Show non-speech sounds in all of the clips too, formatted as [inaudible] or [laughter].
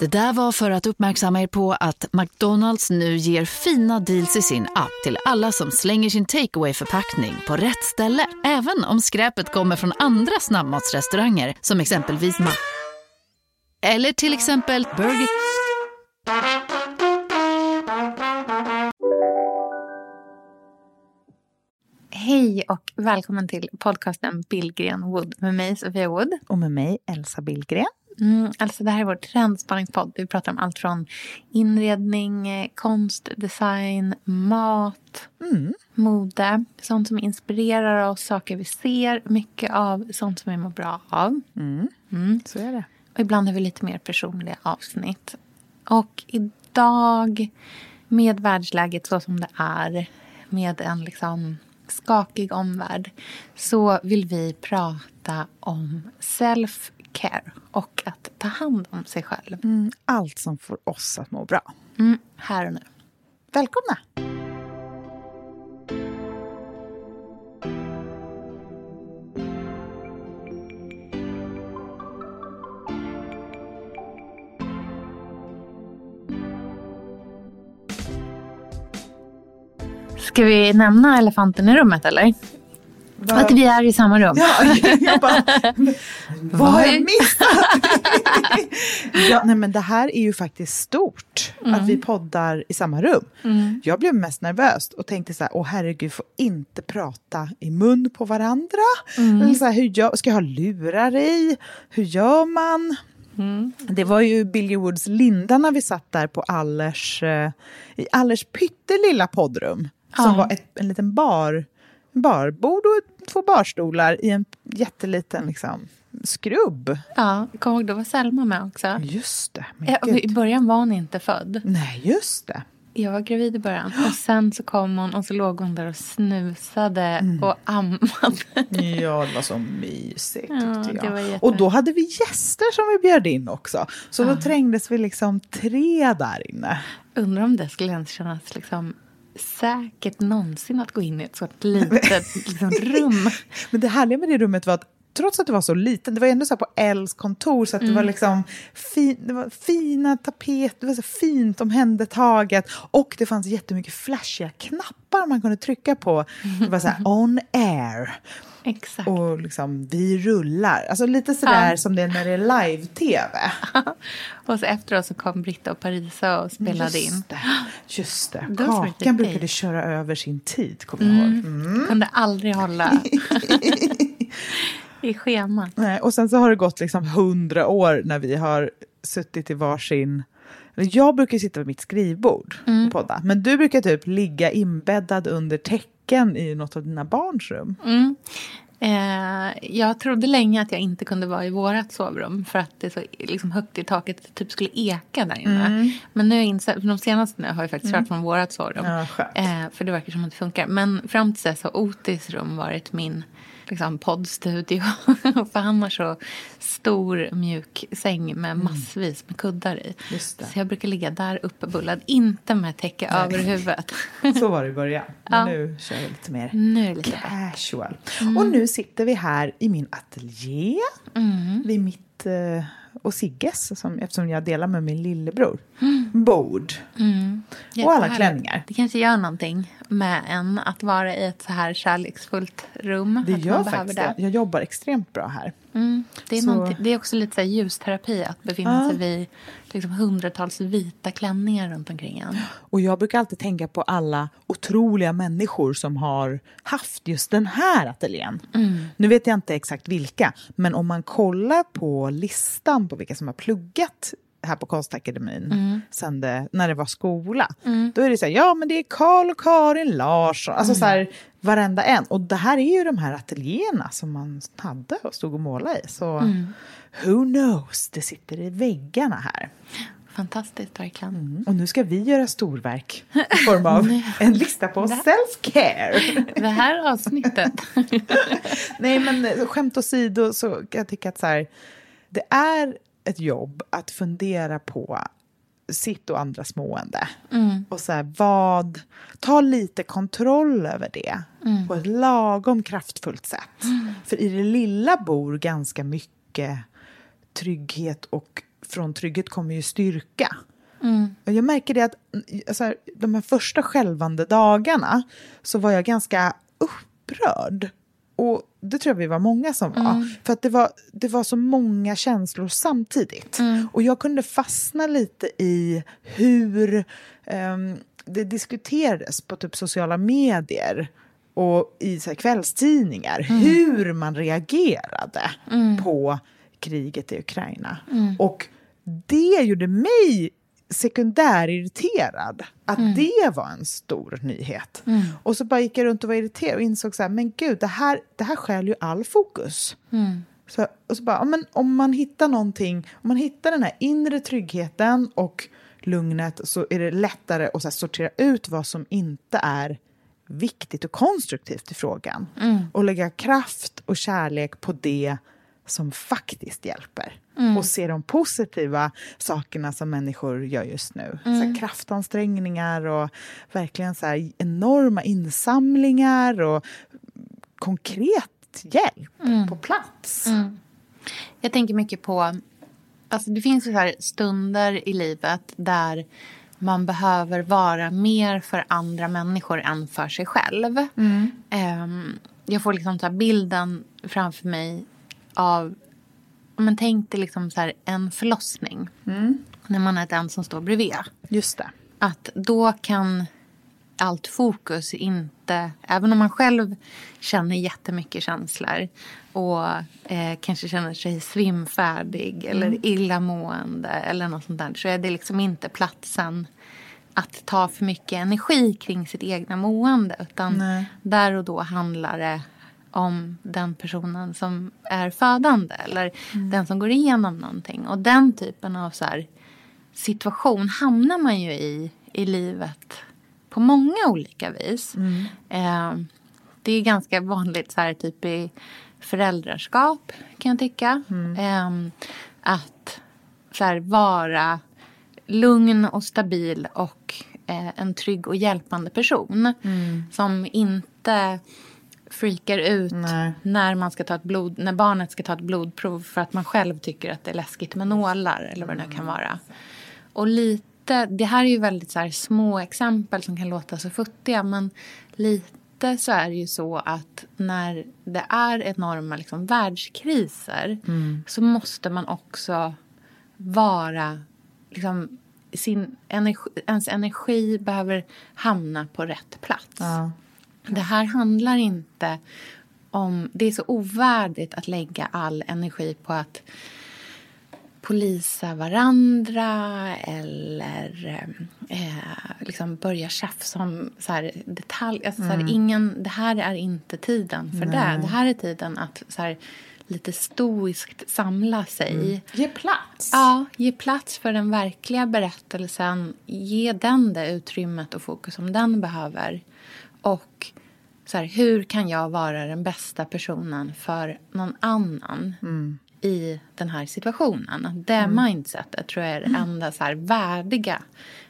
Det där var för att uppmärksamma er på att McDonalds nu ger fina deals i sin app till alla som slänger sin takeaway förpackning på rätt ställe. Även om skräpet kommer från andra snabbmatsrestauranger som exempelvis Ma... Eller till exempel Burger... Hej och välkommen till podcasten Billgren Wood med mig Sofia Wood. Och med mig Elsa Billgren. Mm, alltså det här är vår trendspanningspodd. Vi pratar om allt från inredning, eh, konst, design, mat, Mm. mode. Sånt som inspirerar oss, saker vi ser. Mycket av sånt som vi mår bra av. Mm. Så är det. Och ibland har vi lite mer personliga avsnitt. Och idag, med världsläget så som det är, med en liksom skakig omvärld, så vill vi prata om self-care och att ta hand om sig själv. Mm. Allt som får oss att må bra. Mm, här och nu. Välkomna! Ska vi nämna elefanten i rummet eller? Att vi är i samma rum. Ja, [laughs] jag bara, [laughs] vad har jag missat? [laughs] ja, nej, men det här är ju faktiskt stort, att vi poddar i samma rum. Jag blev mest nervös och tänkte så här, åh herregud, får inte prata i mun på varandra. Eller så här, hur gör, ska jag ha lurar i? Hur gör man? Det var ju Billy Woods Linda när vi satt där på Allers, eh, i Allers pyttelilla poddrum. Som Ja. var ett, en liten bar, barbord och två barstolar i en jätteliten liksom, skrubb. Ja, kom ihåg, då var Selma med också. Just det. Ja, gud. I början var hon inte född. Nej, just det. Jag var gravid i början. Och sen så kom hon och så låg hon där och snusade Mm. och ammade. Ja, det var så mysigt Ja, jag. Och då hade vi gäster som vi bjöd in också. Så då trängdes vi liksom tre där inne. Undrar om det skulle ens kännas liksom säkert någonsin att gå in i ett sånt litet [laughs] liksom, rum. Men det härliga med det rummet var att trots att det var så litet, det var ändå så på Els kontor så att det var liksom fin, det var fina tapeter, det var så fint omhändertaget och det fanns jättemycket flashiga knappar man kunde trycka på. Det var så här [laughs] on air Exakt. och liksom vi rullar. Alltså lite sådär Ja. som det är när det är live-tv. [laughs] Och så efteråt så kom Britta och Parisa och spelade in. Just det. Just det. Kakan brukade köra över sin tid, kommer jag ihåg. Mm. Kunde aldrig hålla [laughs] i schemat. Nej, och sen så har det gått liksom hundra år när vi har suttit i varsin... Jag brukar sitta vid mitt skrivbord Mm. och podda. Men du brukar typ ligga inbäddad under täcken i något av dina barns rum. Mm. Eh, jag trodde länge att jag inte kunde vara i vårt sovrum för att det är så liksom, högt i taket det typ skulle eka där inne. Mm. Men nu insett, för de senaste nu har jag faktiskt kört från vårt sovrum. Ja, eh, för det verkar som att det funkar. Men fram till dess har Otis rum varit min liksom, poddstudio. [laughs] för han har så stor mjuk säng med massvis med kuddar i. Mm. Så jag brukar ligga där uppe bullad, inte med täcke över huvudet. [laughs] Så var det i början. Men Ja. nu kör jag lite mer nu lite casual. Mm. Och nu sitter vi här i min ateljé. Vid mitt eh, och Sigges, som, eftersom jag delar med min lillebror, bord. Och alla Mm. Klänningar. Det kanske gör någonting med en att vara i ett så här kärleksfullt rum. Det att gör faktiskt det. Jag jobbar extremt bra här. Mm. Det, är Så- det är också lite så här ljusterapi att befinna Ja. sig vid liksom hundratals vita klänningar runt omkring en. Och jag brukar alltid tänka på alla otroliga människor som har haft just den här ateljén. Nu vet jag inte exakt vilka, men om man kollar på listan på vilka som har pluggat här på Konstakademin sen det, när det var skola. Då är det så här, ja men det är Karl och Karin Larsson, alltså så här, varenda en. Och det här är ju de här ateljéerna som man hade och stod och målade i. Så who knows, det sitter i väggarna här. fantastiskt verkligen. Mm. Och nu ska vi göra storverk i form av [laughs] en lista på self-care. [laughs] Det här avsnittet. [laughs] Nej, men skämt åsido så kan jag tycka att så här, det är ett jobb att fundera på sitt och andras mående. Mm. Och så här, vad... Ta lite kontroll över det mm. på ett lagom kraftfullt sätt. Mm. För i det lilla bor ganska mycket trygghet och från trygghet kommer ju styrka. Mm. Jag märker det att alltså, de här första skälvande dagarna så var jag ganska upprörd. Och det tror jag vi var många som var. Mm. För att det var, det var så många känslor samtidigt. Mm. Och jag kunde fastna lite i hur um, det diskuterades på typ sociala medier och i så kvällstidningar. Mm. Hur man reagerade mm. på kriget i Ukraina. Mm. Och det gjorde mig sekundärirriterad. Att mm. det var en stor nyhet. Mm. Och så bara gick jag runt och var irriterad och insåg så här, men gud, det här, det här skäl ju all fokus. Mm. Så, och så bara, men om man hittar någonting, om man hittar den här inre tryggheten och lugnet så är det lättare att så sortera ut vad som inte är viktigt och konstruktivt i frågan. Mm. Och lägga kraft och kärlek på det som faktiskt hjälper. Mm. Och se de positiva sakerna som människor gör just nu. Mm. Så kraftansträngningar och verkligen så här, enorma insamlingar och konkret hjälp mm. på plats. Mm. Jag tänker mycket på... Alltså det finns ju så stunder i livet där man behöver vara mer för andra människor än för sig själv. Um, jag får liksom så bilden framför mig av... Men tänk dig liksom så här, en förlossning. Mm. När man är den som står bredvid. Just det. Att då kan allt fokus inte... Även om man själv känner jättemycket känslor och eh, kanske känner sig svimfärdig mm. eller illamående eller något sånt där så är det liksom inte platsen att ta för mycket energi kring sitt egna mående. Utan Nej. där och då handlar det om den personen som är födande eller mm. den som går igenom någonting. Och den typen av så här, situation hamnar man ju i i livet på många olika vis. Mm. Eh, det är ganska vanligt så här, typ i föräldraskap kan jag tycka. Mm. Eh, att så här, vara lugn och stabil och eh, en trygg och hjälpande person. Mm. Som inte freakar ut när, man ska ta ett blod, när barnet ska ta ett blodprov för att man själv tycker att det är läskigt med nålar eller vad det nu kan vara. Och lite, det här är ju väldigt så små exempel som kan låta så futtiga men lite så är det ju så att när det är enorma liksom, världskriser mm. så måste man också vara liksom, sin energi, ens energi behöver hamna på rätt plats. Ja. Det här handlar inte om... Det är så ovärdigt att lägga all energi på att polisa varandra eller eh, liksom börja tjafsa om så här, detalj. Alltså, mm. så här, mm. ingen, det här är inte tiden för Nej. det. Det här är tiden att så här, lite stoiskt samla sig. Mm. Ge plats. Ja, ge plats för den verkliga berättelsen. Ge den det utrymmet och fokus som den behöver. Och så här, hur kan jag vara den bästa personen för någon annan mm. i den här situationen? Det mm. mindsetet tror jag är det mm. enda så här, värdiga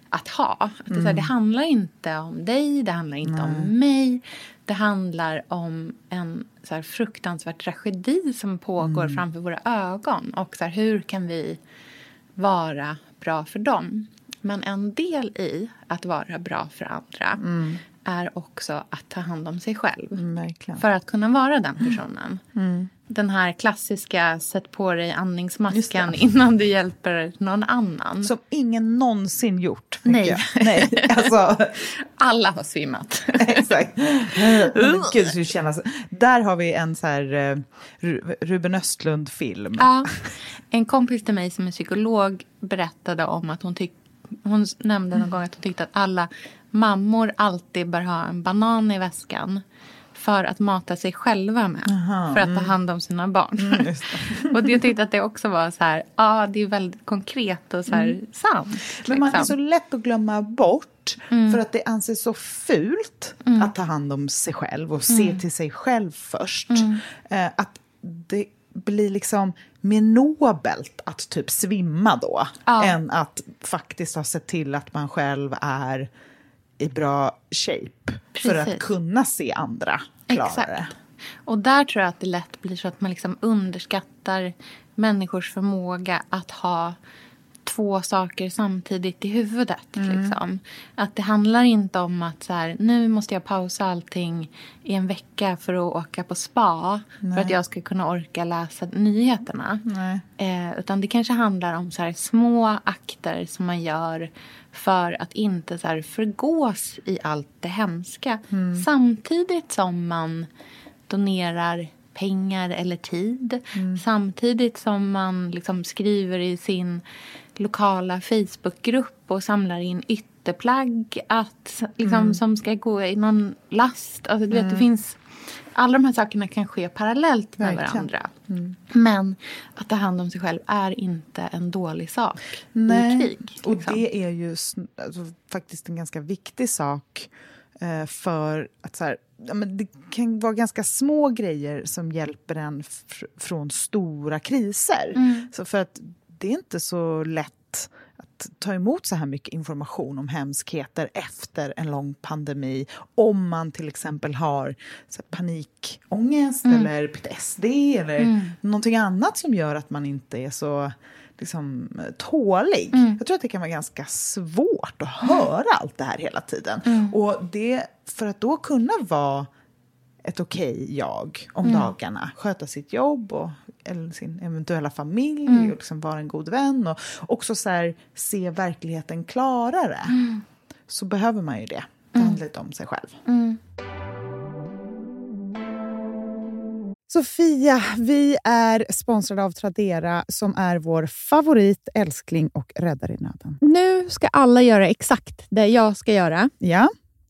att ha. Att det, så här, det mm. handlar inte om dig, det handlar inte Nej. om mig. Det handlar om en så här, fruktansvärd tragedi som pågår mm. framför våra ögon. Och så här, hur kan vi vara bra för dem? Men en del i att vara bra för andra mm är också att ta hand om sig själv. Mm, för att kunna vara den personen. Mm. Den här klassiska sätt på dig andningsmasken innan du hjälper någon annan. Som ingen någonsin gjort. Nej. Nej. [laughs] Alltså. Alla har svimmat. [laughs] Exakt. Gud, det kännas... Där har vi en så här uh, Ruben Östlund-film. Ja. En kompis till mig som är psykolog berättade om att hon tyckte hon nämnde någon gång att hon tyckte att alla mammor alltid bör ha en banan i väskan. för att mata sig själva med. Aha, för att ta mm. hand om sina barn. Mm, [laughs] och jag tyckte att det också var så här, ja det är väldigt konkret och så här sant. Mm. Men man är liksom. så lätt att glömma bort Mm. för att det anses så fult att ta hand om sig själv och se Mm. till sig själv först. Mm. Eh, att det blir liksom mer nobelt att typ svimma då Ja. än att faktiskt ha sett till att man själv är i bra shape för att Precis. kunna se andra klara Exakt. det. Och där tror jag att det lätt blir så att man liksom underskattar människors förmåga att ha två saker samtidigt i huvudet. Mm. Liksom. Att det handlar inte om att så här, nu måste jag pausa allting i en vecka för att åka på spa Nej. för att jag ska kunna orka läsa nyheterna. Eh, utan det kanske handlar om så här, små akter som man gör för att inte så här, förgås i allt det hemska. Mm. Samtidigt som man donerar pengar eller tid. Mm. Samtidigt som man liksom skriver i sin lokala Facebookgrupp och samlar in ytterplagg att, liksom, Mm. som ska gå i någon last. Alltså, du vet, Mm. det finns, alla de här sakerna kan ske parallellt med Verkligen. varandra. Mm. Men att ta hand om sig själv är inte en dålig sak Nej, i krig. och liksom. det är ju alltså, faktiskt en ganska viktig sak eh, för att så här, ja, men det kan vara ganska små grejer som hjälper en fr- från stora kriser. Mm. Så för att det är inte så lätt att ta emot så här mycket information om hemskheter efter en lång pandemi om man till exempel har så här, panikångest Mm. eller PTSD eller Mm. någonting annat som gör att man inte är så liksom, tålig. Mm. Jag tror att det kan vara ganska svårt att höra allt det här hela tiden. Mm. Och det, för att då kunna vara ett okej jag om Mm. dagarna, sköta sitt jobb och eller sin eventuella familj Mm. och liksom vara en god vän och också så här, se verkligheten klarare Mm. så behöver man ju det. Ta hand lite om sig själv. Mm. Sofia, vi är sponsrade av Tradera som är vår favorit, älskling och räddare i nöden. Nu ska alla göra exakt det jag ska göra. Ja.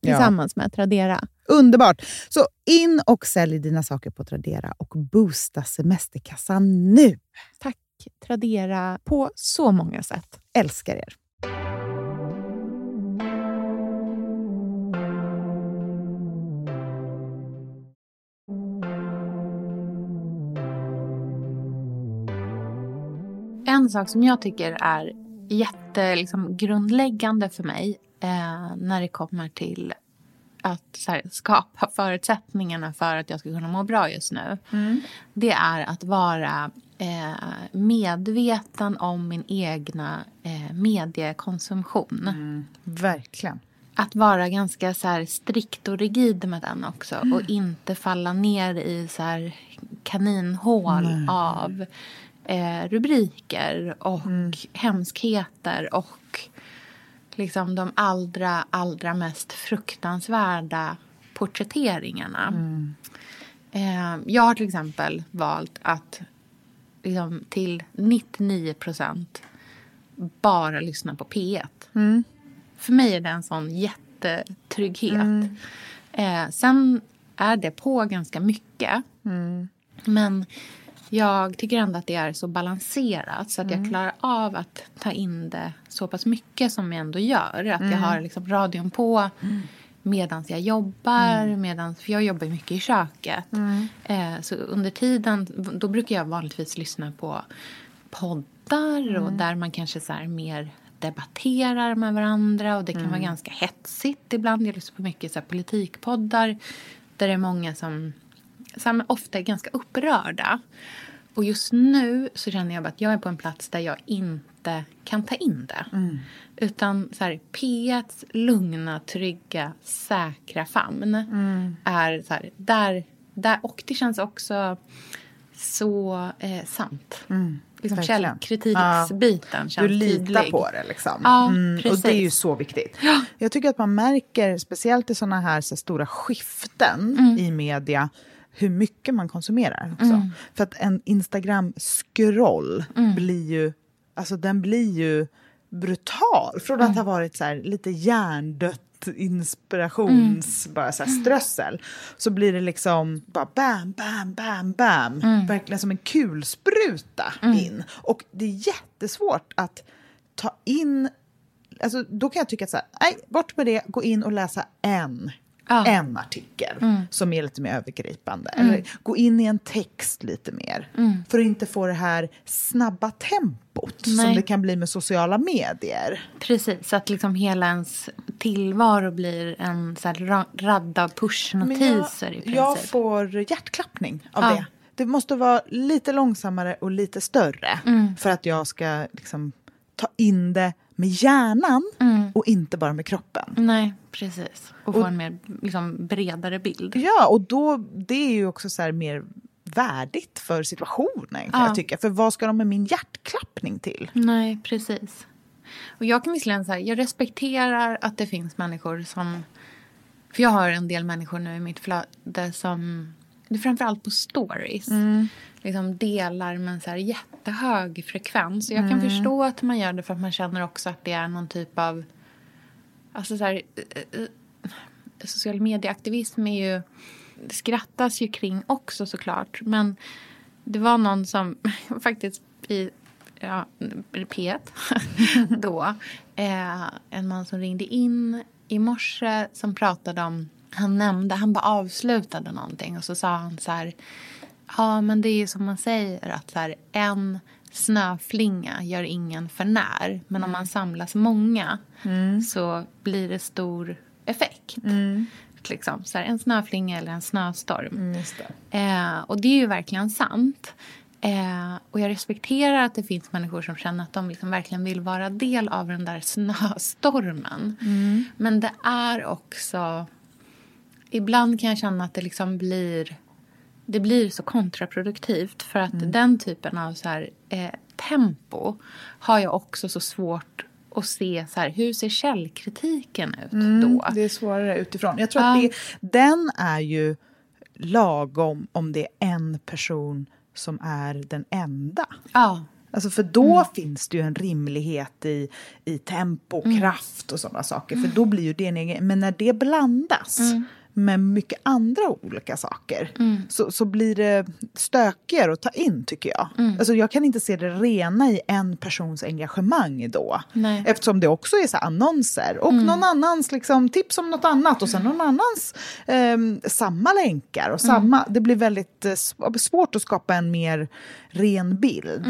Ja. tillsammans med Tradera. Underbart! Så in och sälj dina saker på Tradera och boosta semesterkassan nu. Tack Tradera på så många sätt. Älskar er. En sak som jag tycker är jätte, liksom, grundläggande för mig eh, när det kommer till att här, skapa förutsättningarna för att jag ska kunna må bra just nu. Det är att vara eh, medveten om min egna eh, mediekonsumtion. Verkligen. Att vara ganska så här, strikt och rigid med den också. Mm. Och inte falla ner i så här, kaninhål av eh, rubriker och Mm. hemskheter och liksom de allra, allra mest fruktansvärda porträtteringarna. Mm. Eh, jag har till exempel valt att liksom, till 99 procent bara lyssna på P1. Mm. För mig är det en sån jättetrygghet. Mm. Eh, sen är det på ganska mycket. Men jag tycker ändå att det är så balanserat så att jag klarar av att ta in det så pass mycket som jag ändå gör. Att jag har liksom radion på medan jag jobbar. Medans, för jag jobbar mycket i köket. Eh, så under tiden, då brukar jag vanligtvis lyssna på poddar och där man kanske så mer debatterar med varandra och det kan vara ganska hetsigt ibland. Jag lyssnar på mycket så politikpoddar där det är många som, som ofta är ganska upprörda. Och just nu så känner jag att jag är på en plats där jag inte kan ta in det. Utan så här, P1s lugna, trygga, säkra famn är så här, där, där... Och det känns också så eh, sant. liksom verkligen. källkritiksbiten känns Du litar tydlig. på det liksom. Ja, och det är ju så viktigt. Jag tycker att man märker, speciellt i såna här så stora skiften Mm. i media, hur mycket man konsumerar. Också. Mm. För att en Instagram-scroll blir ju, alltså den blir ju brutal. Från Mm. att ha varit så här, lite hjärndött inspirations bara så här strössel så blir det liksom bara bam, bam, bam, bam. Verkligen som en kulspruta in. Och det är jättesvårt att ta in... Alltså, då kan jag tycka att så här, nej, bort med det, gå in och läsa en. Ja. En artikel som är lite mer övergripande. Eller gå in i en text lite mer. För att inte få det här snabba tempot som Nej. det kan bli med sociala medier. Precis, så att liksom hela ens tillvaro blir en så här ra- rad av pushnotiser i princip. jag får hjärtklappning av Ja. det. Det måste vara lite långsammare och lite större Mm. för att jag ska liksom, ta in det med hjärnan Mm. och inte bara med kroppen. Nej, precis. Och få Och- en mer liksom, bredare bild. Ja, och då, det är ju också så mer värdigt för situationen kan Ja. jag tycka. För vad ska de med min hjärtklappning till? Nej, precis. Och jag kan visserligen säga, jag respekterar att det finns människor som... För jag har en del människor nu i mitt flöde som, det är framförallt på stories, liksom delar med en så här jättehög frekvens. Och jag kan förstå att man gör det för att man känner också att det är någon typ av... Alltså så här, eh, eh, social medieaktivism är ju... Det skrattas ju kring också såklart. Men det var någon som [laughs] faktiskt i ja, P1 [laughs] då. Eh, en man som ringde in i morse som pratade om... Han nämnde, han bara avslutade någonting och så sa han så här... Ja, men det är som man säger att så här, en snöflinga gör ingen för när. Men om man samlas många så blir det stor effekt. Liksom, så här, en snöflinga eller en snöstorm. Eh, och det är ju verkligen sant. Eh, och jag respekterar att det finns människor som känner att de liksom verkligen vill vara del av den där snöstormen. Men det är också... Ibland kan jag känna att det liksom blir... Det blir så kontraproduktivt för att den typen av så här, eh, tempo har jag också så svårt att se så här, hur ser källkritiken ut då? Det är svårare utifrån. Jag tror Ja. att det, den är ju lagom om det är en person som är den enda. Ja, Alltså för då finns det ju en rimlighet i, i tempo, kraft och sådana saker. För då blir ju det en egen... Men när det blandas med mycket andra olika saker så, så blir det stökigare att ta in, tycker jag. Alltså jag kan inte se det rena i en persons engagemang då. Nej. Eftersom det också är så annonser och någon annans liksom, tips om något annat och sen någon annans ehm, samma länkar. Och samma, Det blir väldigt eh, sv- svårt att skapa en mer ren bild.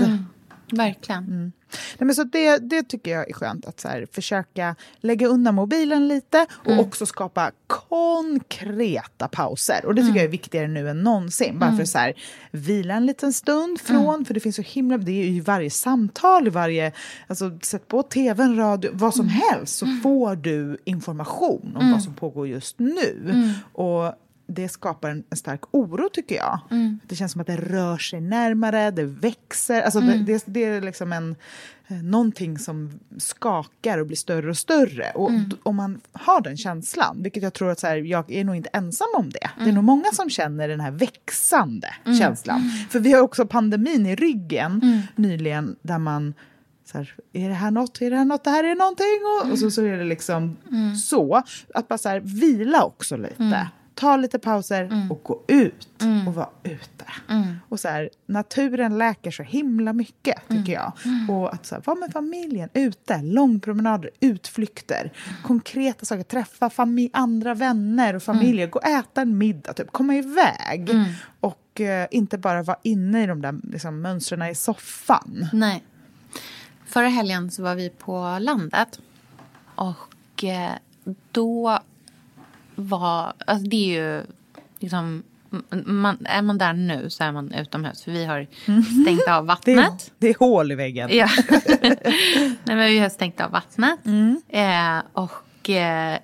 Verkligen. Nej, men så det, det tycker jag är skönt att så här, försöka lägga undan mobilen lite och Mm. också skapa konkreta pauser. Och det tycker jag är viktigare nu än någonsin. Bara för att så här, vila en liten stund från, Mm. för det finns så himla... Det är ju i varje samtal, varje... Alltså, sätt på tvn, radio, vad som Mm. helst så får du information om vad som pågår just nu. Mm. Och det skapar en, en stark oro, tycker jag. Mm. Det känns som att det rör sig närmare, det växer. Alltså Mm. det, det, det är liksom en, eh, någonting som skakar och blir större och större. Och Mm. om man har den känslan, vilket jag tror att så här, jag är nog inte ensam om det. Det är Mm. nog många som känner den här växande känslan. För vi har också pandemin i ryggen Mm. nyligen där man så här, är det här något, är det här något, det här är någonting. Och, och så, så är det liksom så. Att bara så här, vila också lite. Ta lite pauser och gå ut och vara ute. Och så här, naturen läker så himla mycket, tycker jag. Och att så här, vara med familjen, ute, långpromenader, utflykter, konkreta saker, träffa fami- andra vänner och familjer, gå och äta en middag, typ, komma iväg. Och eh, inte bara vara inne i de där liksom, mönstren i soffan. Nej. Förra helgen så var vi på landet. Och eh, då var... Alltså det är ju liksom... Man, är man där nu så är man utomhus. För vi har [laughs] stängt av Det vattnet. det är hål i väggen. Ja. [laughs] Nej, men vi har stängt av vattnet. Mm. Eh, och eh, eh,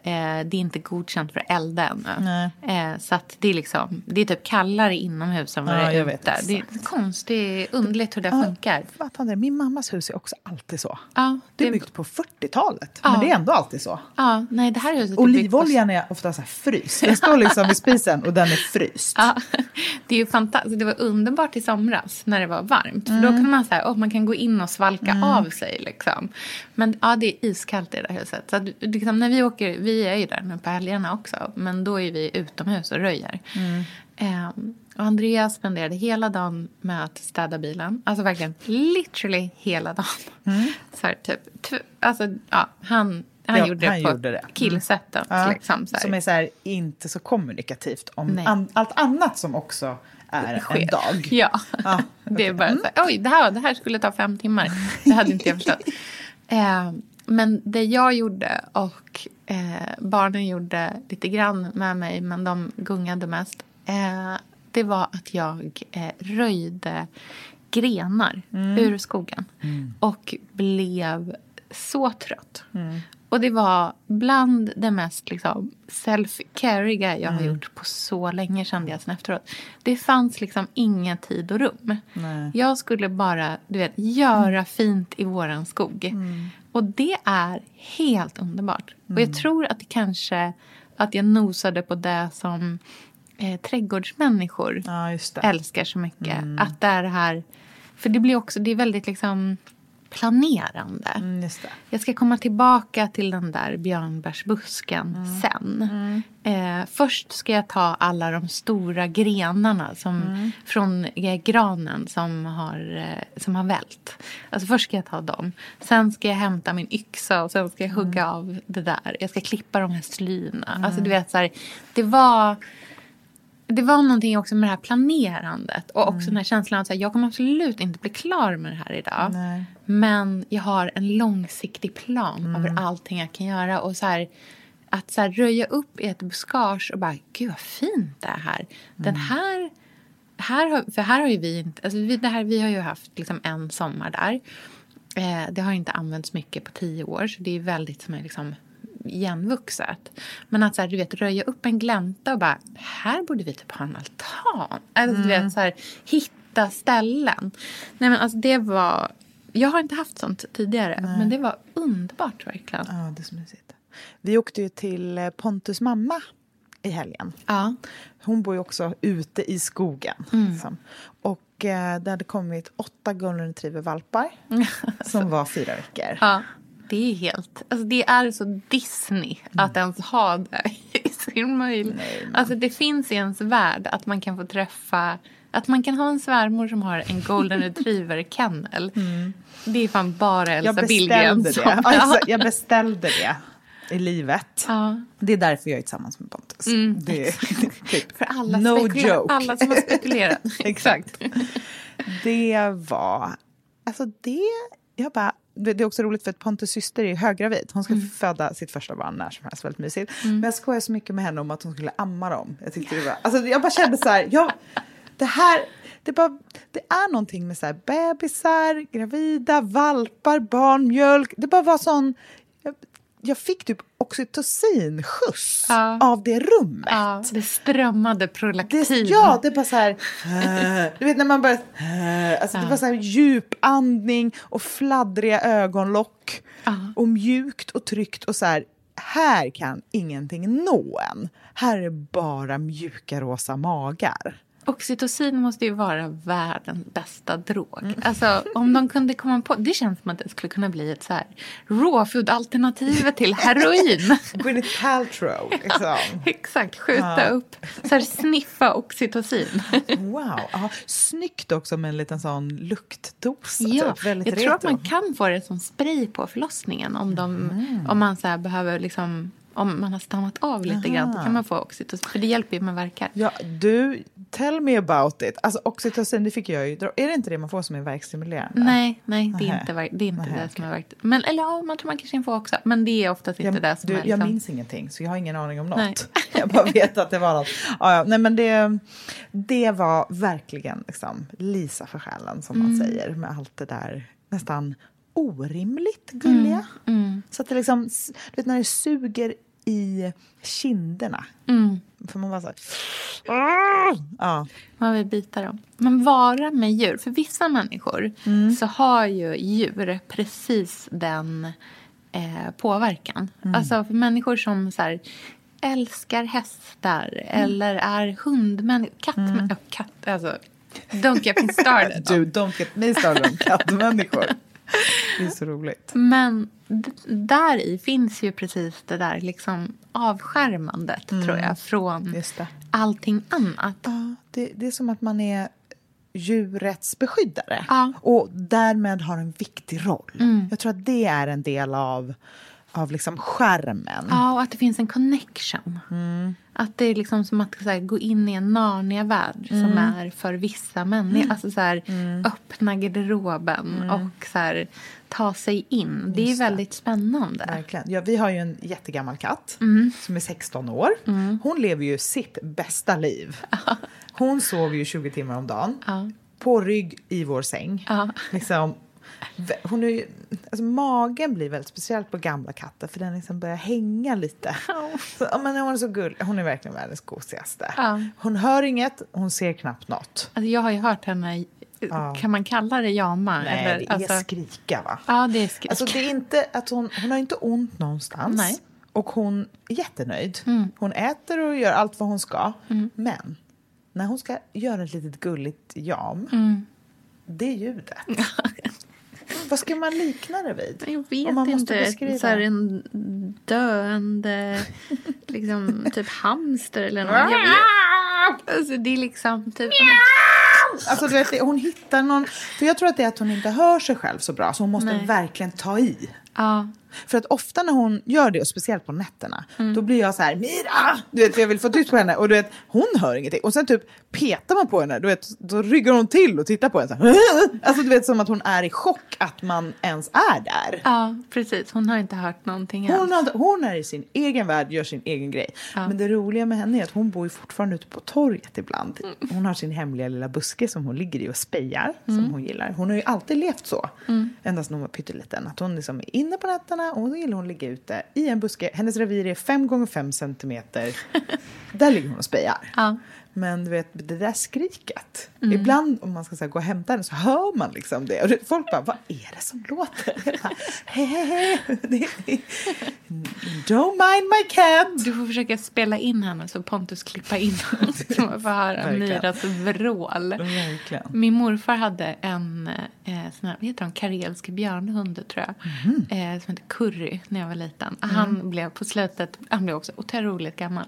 det är inte godkänt för elda ännu. Eh, så att det är liksom, det är typ kallare inomhus än vad Ja, det är ute. Det är konstigt, underligt hur det Ja, funkar. Fattar inte. Min mammas hus är också alltid så. Ja, Det är det- byggt på 40-talet, Ja. men det är ändå alltid så. Ja, nej det här huset är byggt på- Olivoljan är ofta så här fryst. Den står liksom vid spisen och den är fryst. Ja, [laughs] det är ju fantastiskt. Det var underbart i somras när det var varmt. För då Mm. kan man säga, oh, man kan gå in och svalka av sig liksom. Men ja, det är iskallt i det här huset. Så att, liksom, när vi åker, vi är ju där nu på helgerna också. Men då är vi utomhus och röjer. Mm. Ehm, och Andreas spenderade hela dagen med att städa bilen. Alltså verkligen literally hela dagen. [laughs] Så här, typ, alltså, ja, han, han Ja, gjorde han det på gjorde det. Mm. killsättet. Ja, Liksom. Som är så här, inte så kommunikativt om an, allt annat som också är en dag. Ja, Ja, [laughs] det är bara så här, oj, det här, det här skulle ta fem timmar. Det hade inte jag förstått. [laughs] Eh, men det jag gjorde och eh, barnen gjorde lite grann med mig, men de gungade mest. Eh, det var att jag eh, röjde grenar ur skogen. Och blev så trött. Och det var bland det mest liksom, self-cariga jag har gjort på så länge kände jag sen efteråt. Det fanns liksom ingen tid och rum. Nej. Jag skulle bara du vet, göra fint i våran skog. Och det är helt underbart. Och jag tror att det kanske att jag nosade på det som eh, trädgårdsmänniskor Ja, älskar så mycket. Att det är det här... För det blir också, det är väldigt liksom planerande. Mm. Jag ska komma tillbaka till den där björnbärsbusken sen. Eh, först ska jag ta alla de stora grenarna som, från eh, granen som har, eh, som har vält. Alltså först ska jag ta dem. Sen ska jag hämta min yxa och sen ska jag hugga av det där. Jag ska klippa de här slyna. Alltså du vet så här, det var... Det var någonting också med det här planerandet och också den här känslan att här, jag kommer absolut inte bli klar med det här idag. Nej. Men jag har en långsiktig plan över allting jag kan göra. Och så här, att så här, röja upp i ett buskage och bara, gud vad fint det är här. Den här, här har, för här har ju vi inte, alltså vi, det här, vi har ju haft liksom en sommar där. Eh, det har inte använts mycket på tio år så det är väldigt som är liksom igenvuxet. Men att så här, du vet, röja upp en glänta och bara, här borde vi typ ha en altan. Alltså, du vet, så här, hitta ställen. Nej men alltså det var, jag har inte haft sånt tidigare. Men det var underbart verkligen. Ja, det är så mysigt. Vi åkte ju till eh, Pontus mamma i helgen. Ja. Hon bor ju också ute i skogen. Liksom. Och eh, det hade kommit åtta golden retriever-valpar [laughs] som var fyra veckor. ja. Det är helt, alltså det är så Disney att ens ha det [laughs] i sin möjlighet. Alltså det finns i ens värld att man kan få träffa att man kan ha en svärmor som har en golden [laughs] retriever kennel. Det är fan bara Elsa Billgren som... det. Exakt. jag beställde det i livet. Ja. Det är därför jag är tillsammans med Pontus. det är, [laughs] typ, För alla, no joke. alla som har spekulerat. Exakt. Det var... Alltså det... Jag bara... Det är också roligt för att Pontus syster är höggravid. Hon ska föda sitt första barn när som helst. Väldigt mysigt. Men jag skojade så mycket med henne om att hon skulle amma dem. Jag, tyckte det var, alltså jag bara kände så här... Jag, det här... Det, bara, det är någonting med så här bebisar, gravida, valpar, barn, mjölk. Det bara var sån... Jag, fick typ oxytocinskjuts Ja. av det rummet. Ja, det strömmade Det, prolaktin. ja, det bara så här... [laughs] du vet när man bara... eh, alltså Det var så här djupandning och fladdriga ögonlock. Och mjukt och tryggt och så här... Här kan ingenting nå en. Här är bara mjuka rosa magar. Oxytocin måste ju vara världens bästa drog. Alltså, om de kunde komma på... Det känns som att det skulle kunna bli ett så här rawfood-alternativet till heroin. [laughs] Gwyneth Paltrow. [laughs] Liksom. Exakt, skjuta upp. Så här, sniffa oxytocin. [laughs] Wow. Ja, snyggt också med en liten sån luktdos. Ja, typ. Väldigt jag tror att retro. man kan få det som spray på förlossningen om, de, om man så behöver liksom om man har stannat av lite grann. Då kan man få oxytocin. För det hjälper ju med verkar. Ja, du, tell me about it. Alltså oxytocin, det fick jag ju Är det inte det man får som är verkstimulerande? Nej, nej, det är inte, det, är inte det som är verk. Men, eller ja, man tror man kanske kan få också. Men det är oftast inte Jag, det som du, är jag liksom... minns ingenting, så jag har ingen aning om något. Nej. [laughs] Jag bara vet att det var något. Ja, ja, nej, men det, det var verkligen liksom, Lisa för själen, som Mm. man säger, med allt det där nästan orimligt gulliga. Mm, Så att det liksom, du vet när det suger i kinderna. Mm. För man bara så här, ja. Man vill bita dem. Men vara med djur. För vissa människor Mm. så har ju djur precis den eh, påverkan. Mm. Alltså för människor som så här, älskar hästar Mm. eller är hundmänniskor. Katt, oh, katt, alltså, don't get me started. Du, don't get me started om kattmänniskor. [laughs] [laughs] Det är så roligt. Men där i finns ju precis det där liksom avskärmandet tror jag från Mm. Just det. allting annat. Ja, det, det är som att man är djurrättsbeskyddare Ja. och därmed har en viktig roll. Jag tror att det är en del av, av liksom skärmen. Ja, och att det finns en connection. Mm. Att det är liksom som att här, gå in i en Narnia-värld som Mm. är för vissa människor. Alltså så här, öppna garderoben och så här, ta sig in. Det är väldigt spännande. Verkligen. Ja, vi har ju en jättegammal katt Mm. som är 16 år. Hon lever ju sitt bästa liv. [laughs] Hon sover ju 20 timmar om dagen. Ja. På rygg i vår säng. Ja. Liksom, hon är alltså, magen blir väldigt speciellt på gamla katter för den liksom börjar hänga lite. Så, ja, men hon är så gullig. Hon är verkligen världens gosigaste. Ja. Hon hör inget, hon ser knappt något. Alltså, jag har ju hört henne, Ja. kan man kalla det jama? Nej, eller, det är alltså, skrika va? Ja, det är skrik. Alltså det är inte att hon, hon har inte ont någonstans. Nej. Och hon är jättenöjd. Mm. Hon äter och gör allt vad hon ska. Men när hon ska göra ett litet gulligt jam, Mm. det är ljudet. [laughs] [laughs] vad ska man likna det vid? Jag vet inte. Så här en döende liksom, typ hamster eller något. Jag vet. [laughs] Alltså, det är liksom typ... Alltså, du vet, hon hittar någon... För jag tror att det är att hon inte hör sig själv så bra, så hon måste Nej. verkligen ta i. Ja. För att ofta när hon gör det, och speciellt på nätterna, Mm. då blir jag så här, Mira! Du vet, för jag vill få tyst på henne. Och du vet, hon hör ingenting. Och sen typ petar man på henne, du vet, då ryggar hon till och tittar på en så här. [laughs] Alltså du vet, som att hon är i chock att man ens är där. ja, precis. Hon har inte hört någonting. Hon, har, hon är i sin egen värld, gör sin egen grej. Ja. Men det roliga med henne är att hon bor ju fortfarande ute på torget ibland. Hon har sin hemliga lilla buske som hon ligger i och spejar, som hon gillar. Hon har ju alltid levt så, ända sedan hon var pytteliten. Att hon liksom är inne på nätterna och då gillar hon att ligga ute i en buske. Hennes revir är fem gånger fem centimeter. [laughs] Där ligger hon och spejar. Ja. Men du vet, det där skriket. Ibland om man ska så här, gå och hämta henne så hör man liksom det. Och folk bara, vad är det som låter? [laughs] Bara, hej. [laughs] Det är- Don't mind my cat. Du får försöka spela in henne så Pontus klippa in henne. [laughs] Så man får höra. Myras vrål. Verkligen. Min morfar hade en eh, sån här, vad heter de, karelsk björnhund tror jag. Eh, som heter Curry när jag var liten. Han blev på slutet, han blev också otroligt gammal.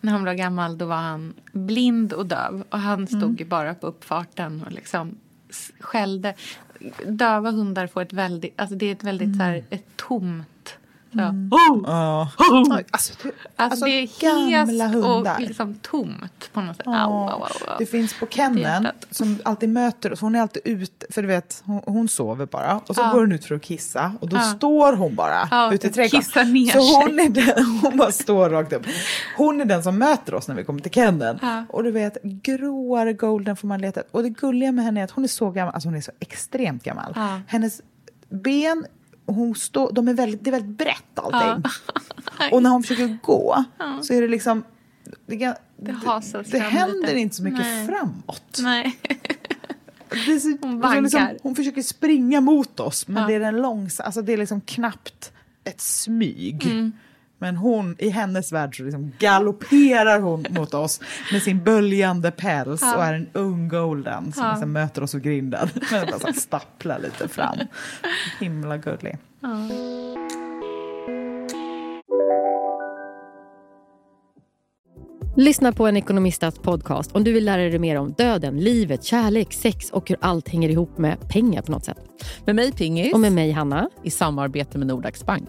När han blev gammal då var han blind och döv. Och han stod ju bara på uppfarten och liksom skällde. Döva hundar får ett väldigt, alltså det är ett väldigt så här, ett tomt. Så, oh! Ja. Alltså, det, Alltså, det är gamla hest hundar. och liksom tomt på något sätt. Ja. Au, au, au. Det finns på Kennen som alltid möter oss. Hon är alltid ute, för du vet, hon, hon sover bara. Och så Ja. går hon ut för att kissa och då Ja. står hon bara Ja, ute i trädgården. kissar ner så sig. hon, är den, hon bara står rakt upp. Hon är den som möter oss när vi kommer till Kennen. Och du vet, gråare golden får man leta Och det gulliga med henne är att hon är så gammal, alltså hon är så extremt gammal. Hennes ben, hon står, de är väldigt, det är väldigt brett allting. Ja. [laughs] Och när hon försöker gå så är det liksom det, Det det fram händer lite. inte så mycket Nej. framåt. Nej. Det så, Hon liksom, vaggar. hon försöker springa mot oss, men Ja. det är den långsa, alltså det är liksom knappt ett smyg. Mm. Men hon, i hennes värld så liksom galopperar hon [laughs] mot oss med sin böljande päls och är en ung golden som liksom möter oss vid grinden. Men bara stapplar lite fram. Himla gullig. Lyssna på en ekonomistats podcast om du vill lära dig mer om döden, livet, kärlek, sex och hur allt hänger ihop med pengar på något sätt. Med mig Pingis. Och med mig Hanna. I samarbete med Nordax Bank.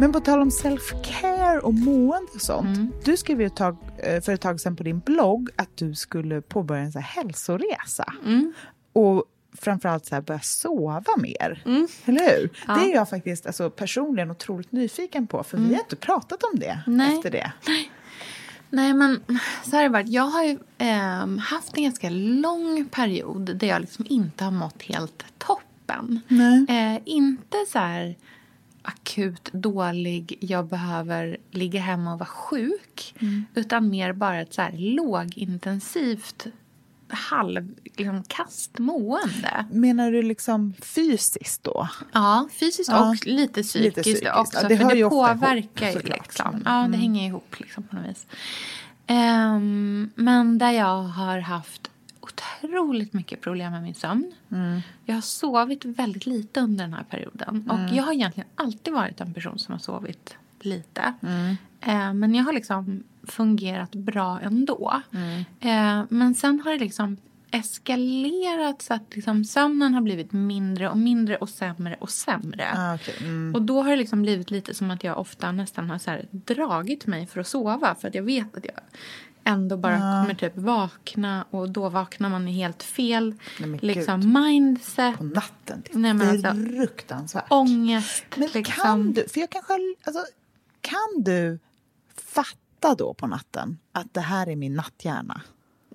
Men på tal om self-care och mående och sånt. Du skrev ju ett tag, eh, för ett tag sedan på din blogg att du skulle påbörja en så hälsoresa. Och framförallt så här börja sova mer. Eller hur? Det är jag faktiskt alltså, personligen otroligt nyfiken på. För vi har inte pratat om det Nej. efter det. Nej, men så har det varit. Jag har ju ehm, haft en ganska lång period där jag liksom inte har mått helt toppen. Eh, inte så här akut dålig, jag behöver ligga hemma och vara sjuk. Utan mer bara ett så här lågintensivt halv, liksom, kastmående. Menar du liksom fysiskt då? Ja, fysiskt Ja. och lite psykiskt, Lite psykiskt. också. Ja, det för det påverkar ihop, ju liksom. Ja, Mm. det hänger ihop liksom på något vis. Ehm, men där jag har haft otroligt mycket problem med min sömn. Mm. Jag har sovit väldigt lite under den här perioden. Och jag har egentligen alltid varit en person som har sovit lite. Mm. Eh, men jag har liksom fungerat bra ändå. Mm. Eh, men sen har det liksom eskalerat så att liksom sömnen har blivit mindre och mindre och sämre och sämre. Ah, okej. mm. Och då har det liksom blivit lite som att jag ofta nästan har så dragit mig för att sova. För att jag vet att jag ändå bara kommer typ vakna och då vaknar man i helt fel Nej, liksom gud. mindset. På natten. Det är Nej, men alltså, fruktansvärt. ångest. Men liksom. kan du, för jag kanske, alltså, kan du fatta då på natten att det här är min natthjärna?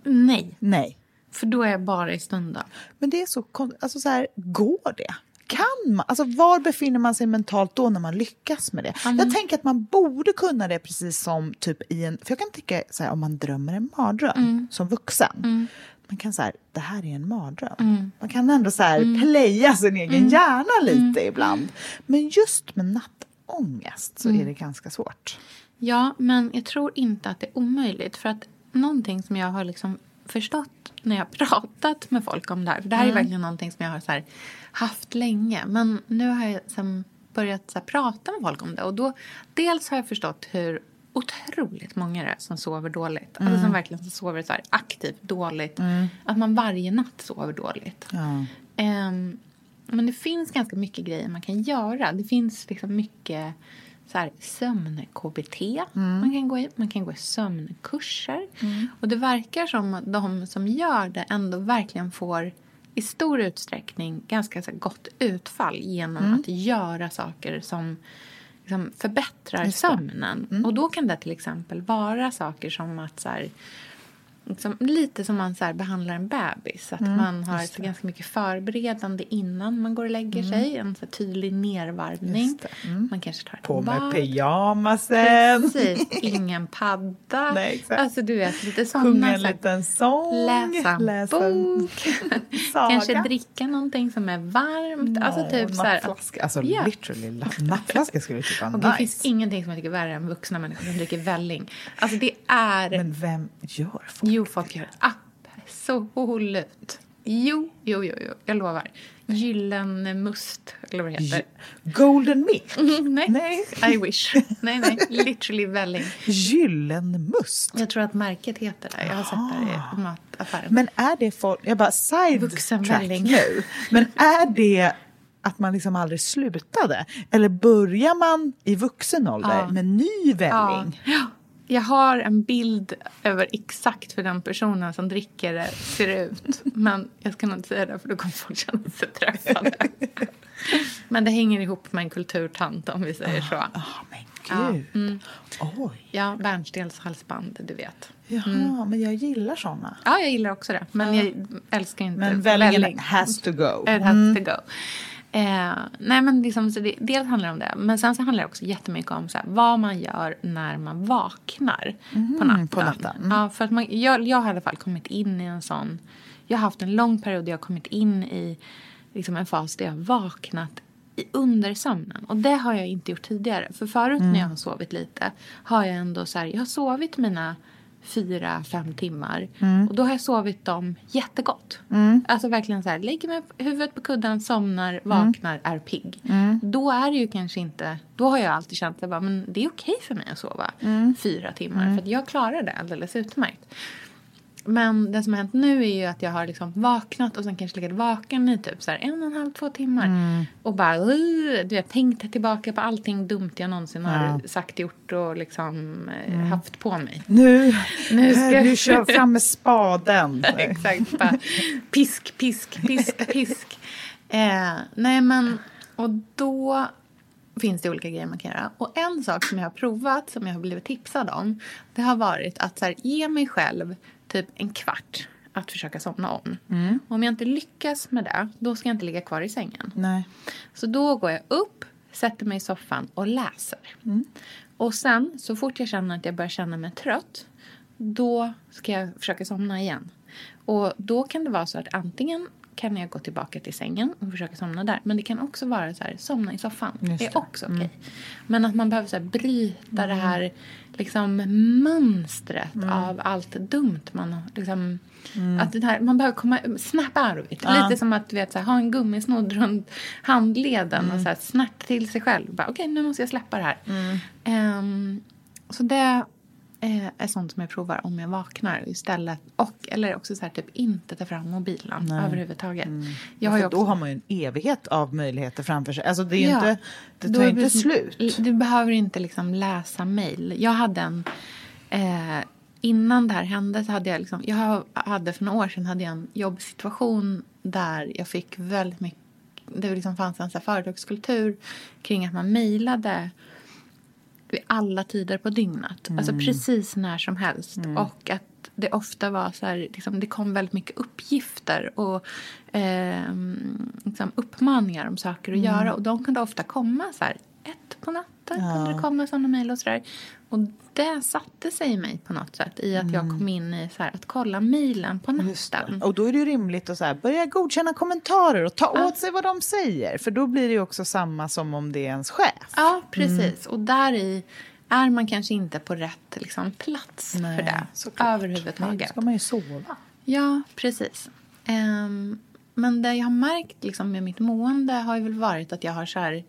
Nej, Nej. för då är jag bara i stunden. Men det är så konstigt, alltså så här, går det? Kan man, alltså var befinner man sig mentalt då när man lyckas med det? Jag tänker att man borde kunna det precis som typ i en, för jag kan tänka så här, om man drömmer en mardröm som vuxen. Man kan säga, det här är en mardröm. Man kan ändå så här playa sin egen hjärna lite ibland. Men just med nattångest så är det ganska svårt. Ja, men jag tror inte att det är omöjligt. För att någonting som jag har liksom förstått när jag [laughs] pratat med folk om det här. För det här är verkligen någonting som jag har så haft länge. Men nu har jag liksom börjat så prata med folk om det. Och då, dels har jag förstått hur otroligt många det är som sover dåligt. Alltså som verkligen sover så här aktivt dåligt. Att man varje natt sover dåligt. Ja. Ehm, men det finns ganska mycket grejer man kan göra. Det finns liksom mycket så här, sömn-KBT man kan gå i. Man kan gå i sömnkurser. Och det verkar som att de som gör det ändå verkligen får i stor utsträckning ganska så gott utfall genom att göra saker som liksom, förbättrar sömnen. Och då kan det till exempel vara saker som att så här, liksom, lite som man så här, behandlar en bebis. Att Mm, man har så ganska mycket förberedande innan man går och lägger sig. En så tydlig nervarvning. Mm. Mm. Man kanske tar ett På med bad. pyjamasen. Precis, ingen padda. [laughs] Nej, exakt. Alltså du vet, lite Sjunga sådana. en liten sång. Läsa en en bok. [laughs] Kanske dricka någonting som är varmt. alltså typ så här, Nappflaska. Alltså Ja. literally, la- nappflaska skulle jag tycka var och det nice. finns ingenting som jag tycker är värre än vuxna människor som dricker välling. Alltså det är... Men vem gör folk? Jo, folk gör absolut. Jo, jo, jo, jo, jag lovar. Gyllene must, eller vad det heter. Golden Milk? [laughs] Mm, nej. Nej. I wish. Nej, nej. Literally välling. Gyllene must? Jag tror att märket heter det. Jag har sett det i mataffären. Men är det folk... Jag bara side track Vuxenvälling. nu. Men är det att man liksom aldrig slutade? Eller börjar man i vuxen ålder Ja. med ny välling? Ja. Jag har en bild över exakt hur den personen som dricker det ser ut. Men jag ska nog inte säga det för då kommer folk känna sig träffade. Men det hänger ihop med en kulturtant om vi säger så. Ah, men Ja, gud. mm. Oj. Ja, bärnstenshalsband, du vet. Jaha, men jag gillar såna. Ja, jag gillar också det. Men Ja. jag älskar inte Men vällingen välling. has to go. It has Mm. to go. Eh, nej, men liksom, så det, dels handlar det om det. Men sen så handlar det också jättemycket om så här, vad man gör när man vaknar på Mhm, natten. på natten. Mm. Ja, för att man, jag, jag har i alla fall kommit in i en sån... Jag har haft en lång period där jag har kommit in i liksom en fas där jag har vaknat i undersömnen. Och det har jag inte gjort tidigare. För förut Mm. när jag har sovit lite har jag ändå så här, jag har sovit mina fyra, fem timmar. Mm. Och då har jag sovit dem jättegott. Mm. Alltså verkligen så här, lägger mig huvudet på kudden, somnar, vaknar, är pigg. Mm. Då är det ju kanske inte, då har jag alltid känt att det är okej för mig att sova Mm. fyra timmar. Mm. För jag klarar det alldeles utmärkt. Men det som har hänt nu är ju att jag har liksom vaknat och sen kanske legat vaken i typ så här en och en halv, två timmar. Mm. Och bara du vet, tänkt tillbaka på allting dumt jag någonsin har Ja. sagt, gjort och liksom eh, Mm. haft på mig. Nu, Nu ska- nu kör fram med spaden. [laughs] Exakt. Bara, pisk, pisk, pisk, pisk. Eh, nej, men... Och då finns det olika grejer man kan göra. Och en sak som jag har provat, som jag har blivit tipsad om, det har varit att så här, ge mig själv typ en kvart att försöka somna om. Mm. Om jag inte lyckas med det, då ska jag inte ligga kvar i sängen. Nej. Så då går jag upp, sätter mig i soffan och läser. Mm. Och sen, så fort jag känner att jag börjar känna mig trött, då ska jag försöka somna igen. Och då kan det vara så att antingen kan jag gå tillbaka till sängen och försöka somna där. Men det kan också vara så här, somna i soffan. Just det är det. också okej. Men att man behöver så här, bryta det här liksom, mönstret av allt dumt man har. Liksom, att det här, man behöver komma snap out of it. Ja. Lite som att vet, så här, ha en gummisnodd runt handleden och så här, snärt till sig själv. Okej, nu måste jag släppa det här. Ehm, så det är sånt som jag provar om jag vaknar istället. Och, eller också så här, typ inte ta fram mobilen Nej. överhuvudtaget. Jag Jag har också, då har man ju en evighet av möjligheter framför sig. Alltså det är Ja. inte, det tar ju inte slut. Du behöver inte liksom läsa mejl. Jag hade en... Eh, innan det här hände så hade jag liksom... Jag hade för några år sedan hade jag en jobbsituation där jag fick väldigt mycket... Det liksom fanns en så företagskultur kring att man mejlade vid alla tider på dygnet. Alltså Mm. precis när som helst. Mm. Och att det ofta var så här, liksom, det kom väldigt mycket uppgifter och ehm, liksom uppmaningar om saker att Mm. göra. Och de kunde ofta komma så här, på natten Ja. kunde det komma sådana mejl och sådär. Och det satte sig i mig på något sätt i att jag kom in i så här, att kolla mejlen på natten. Och då är det ju rimligt att så här, börja godkänna kommentarer och ta åt sig vad de säger. För då blir det ju också samma som om det är ens chef. Ja, precis. Och där i är man kanske inte på rätt liksom, plats Nej, för det såklart. överhuvudtaget. Då ska man ju sova. Ja, precis. Ehm, men det jag har märkt liksom, med mitt mående har ju väl varit att jag har så här...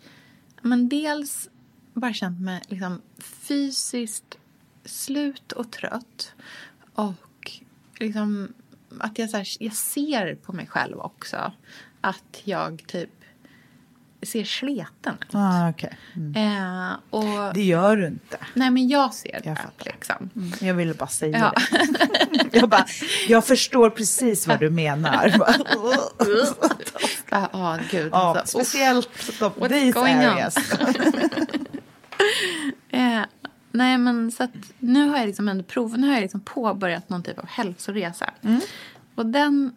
Men dels bara känt mig liksom, fysiskt slut och trött. Och liksom, att jag, så här, jag ser på mig själv också att jag typ ser sleten ut. Ah, okay. mm. Eh, och, Det gör du inte. nej, men jag ser det. Jag fattar. liksom. Jag ville bara säga Ja. det. [laughs] Jag, bara, jag förstår precis vad du menar. [laughs] Åh, gud. ja, alltså, speciellt de, these on? areas. [laughs] Eh, nej, men så att nu har jag liksom ändå prov, nu har jag liksom påbörjat någon typ av hälsoresa. Mm. Och den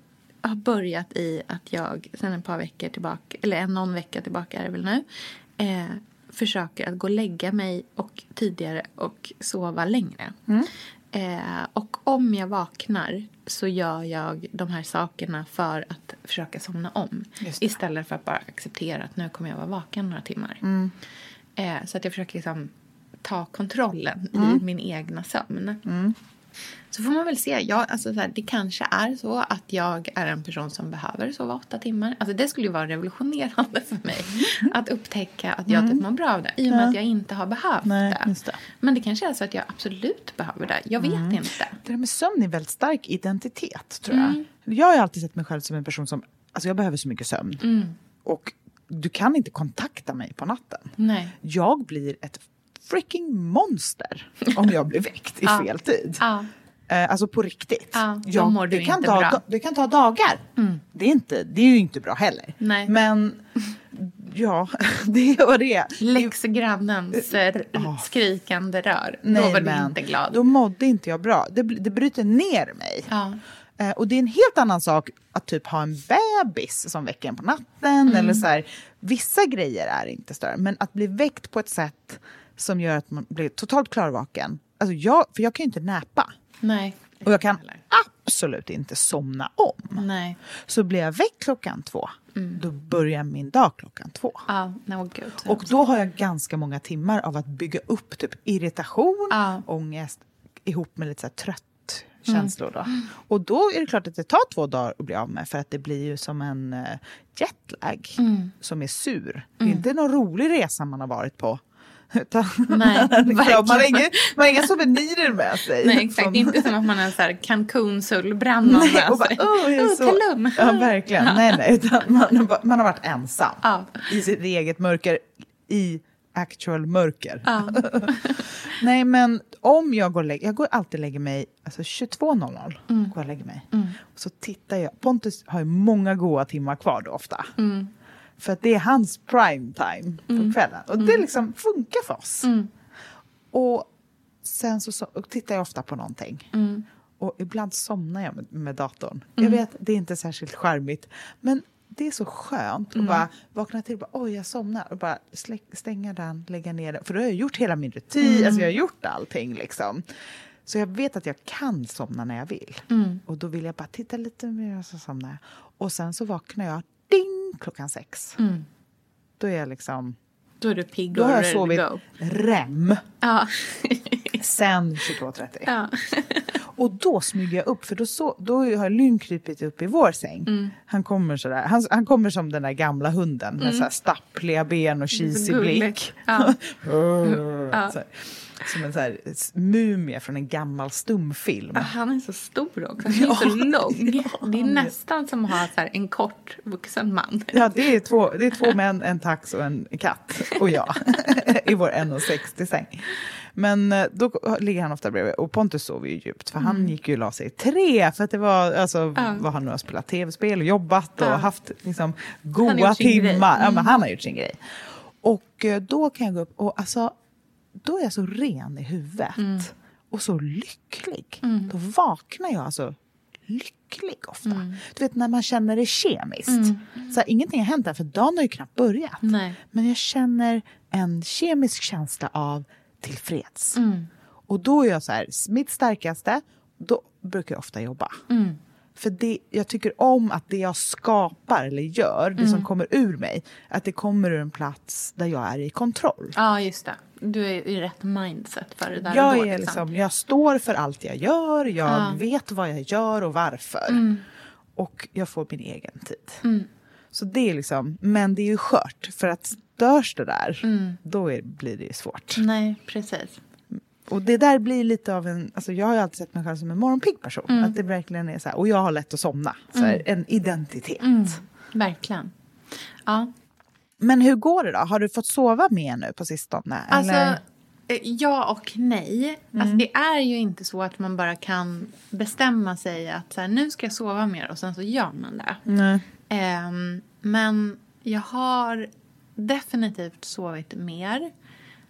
har börjat i att jag sen ett par veckor tillbaka, eller en någon vecka tillbaka är det väl nu, eh, försöker att gå och lägga mig och tidigare och sova längre. Mm. Eh, och om jag vaknar så gör jag de här sakerna för att försöka somna om. Istället för att bara acceptera att nu kommer jag vara vaken några timmar. Mm. Eh, så att jag försöker liksom ta kontrollen i Mm. min egna sömn. Så får man väl se. Jag, alltså så här, det kanske är så att jag är en person som behöver sova åtta timmar. Alltså det skulle ju vara revolutionerande för mig. [laughs] Att upptäcka att jag Mm. typ mår bra av det. I och med Ja. att jag inte har behövt Nej, det. det. Men det kanske är så att jag absolut behöver det. Jag vet Mm. inte. Det där med sömn är en väldigt stark identitet, tror jag. Mm. Jag har alltid sett mig själv som en person som... Alltså jag behöver så mycket sömn. Mm. Och du kan inte kontakta mig på natten. Nej. Jag blir ett freaking monster om jag blir väckt i fel tid. Eh, alltså på riktigt. Ja, Jag- mår du det, kan inte ta, bra. det kan ta dagar. Det, är inte, det är ju inte bra heller. Nej. Men ja, [laughs] det är vad det är. Läxgrannens eh, skrikande rör. Då var du inte glad. Då mådde inte jag bra. Det, det bryter ner mig. Ja. Eh, och det är en helt annan sak att typ ha en bebis som väcker en på natten. Mm. Eller så här, vissa grejer är inte större. Men att bli väckt på ett sätt som gör att man blir totalt klarvaken. Alltså jag, för jag kan ju inte näpa. Nej. Och jag kan absolut inte somna om. Nej. Så blir jag väckt klockan två, då börjar min dag klockan två. Ja, no, gud. Och då har jag ganska många timmar av att bygga upp typ irritation, Ja. ångest ihop med lite så trött känslor. Då. Och då är det klart att det tar två dagar att bli av med för att det blir ju som en uh, jetlag som är sur. Det är inte någon rolig resa man har varit på. Utan Nej, [laughs] liksom, man, har inga, man har inga souvenirer med sig. Nej, exakt. Från- Inte som att man har Cancun-solbränna Nej, med och bara. "Åh, jag är Åh, så-" Tulum. Ja, verkligen. Nej, nej. Utan man, man har varit ensam Ja. i sitt eget mörker, i actual mörker. Ja. [laughs] nej, men om jag går och lägger, jag går alltid och lägger mig, alltså 22.00 Mm. går och lägger mig. Och så tittar jag, Pontus har ju många goda timmar kvar då ofta. Mm. För att det är hans prime time på kvällen. Och det liksom funkar för oss. Mm. Och sen så, så och tittar jag ofta på någonting. Mm. Och ibland somnar jag med, med datorn. Jag vet, det är inte särskilt charmigt. Men det är så skönt Mm. att bara vakna till och bara, oj jag somnar. Och bara släck, stänga den, lägga ner den. För då har jag gjort hela min rutin, Mm. alltså jag har gjort allting liksom. Så jag vet att jag kan somna när jag vill. Mm. Och då vill jag bara titta lite mer och så somnar jag. Och sen så vaknar jag, ding, klockan sex. Mm. Då är jag liksom, Då är du pigg då och har jag sovit go. REM Ja. [laughs] sen 22.30. ja. Och då smyger jag upp, för då, så, då har Lynn krypit upp i vår säng. Mm. Han, kommer sådär, han, han kommer som den där gamla hunden med [laughs] så här stappliga ben och gulligt. blick. Ja. Här, som en så här, mumie från en gammal stumfilm. Ja, Han är så stor också. Han är så lång. [laughs] Det är nästan som att ha så en kort vuxen man. Ja, det är, två, det är två män, en tax och en katt. Och jag [laughs] i vår 1,60-säng. Men eh, då ligger han ofta bredvid. Och Pontus sover ju djupt, för han gick ju och la sig i tre. För att det var, alltså, Mm. Ja. vad han nu har spelat tv-spel och jobbat och Ja. haft liksom, grej. timmar. Ja, men Mm. han har gjort sin grej. Och eh, då kan jag gå upp och alltså, då är jag så ren i huvudet. Mm. Och så lycklig. Då vaknar jag alltså lycklig ofta. Mm. Du vet när man känner det kemiskt. Så här, ingenting har hänt där för dagen har ju knappt börjat. Nej. Men jag känner en kemisk känsla av tillfreds. Mm. Och då är jag så här, mitt starkaste, då brukar jag ofta jobba. Mm. För det, jag tycker om att det jag skapar eller gör, det Mm. som kommer ur mig, att det kommer ur en plats där jag är i kontroll. Ja, just det. Du är i rätt mindset för det där Jag, och då, är liksom. liksom, jag står för allt jag gör, jag Ja. vet vad jag gör och varför. Mm. Och jag får min egen tid. Så det är liksom, men det är ju skört, för att störs det där, Mm. då är, blir det ju svårt. Nej, precis. Och det där blir lite av en, alltså jag har ju alltid sett mig själv som en morgonpigg person. Mm. Att det verkligen är så här, och jag har lätt att somna. Så här, En identitet. Mm. Verkligen. Ja. Men hur går det då? Har du fått sova mer nu på sistone? Alltså, eller? eh, ja och nej. Alltså, det är ju inte så att man bara kan bestämma sig att så här, nu ska jag sova mer och sen så gör man det. Nej. Ehm, men jag har definitivt sovit mer.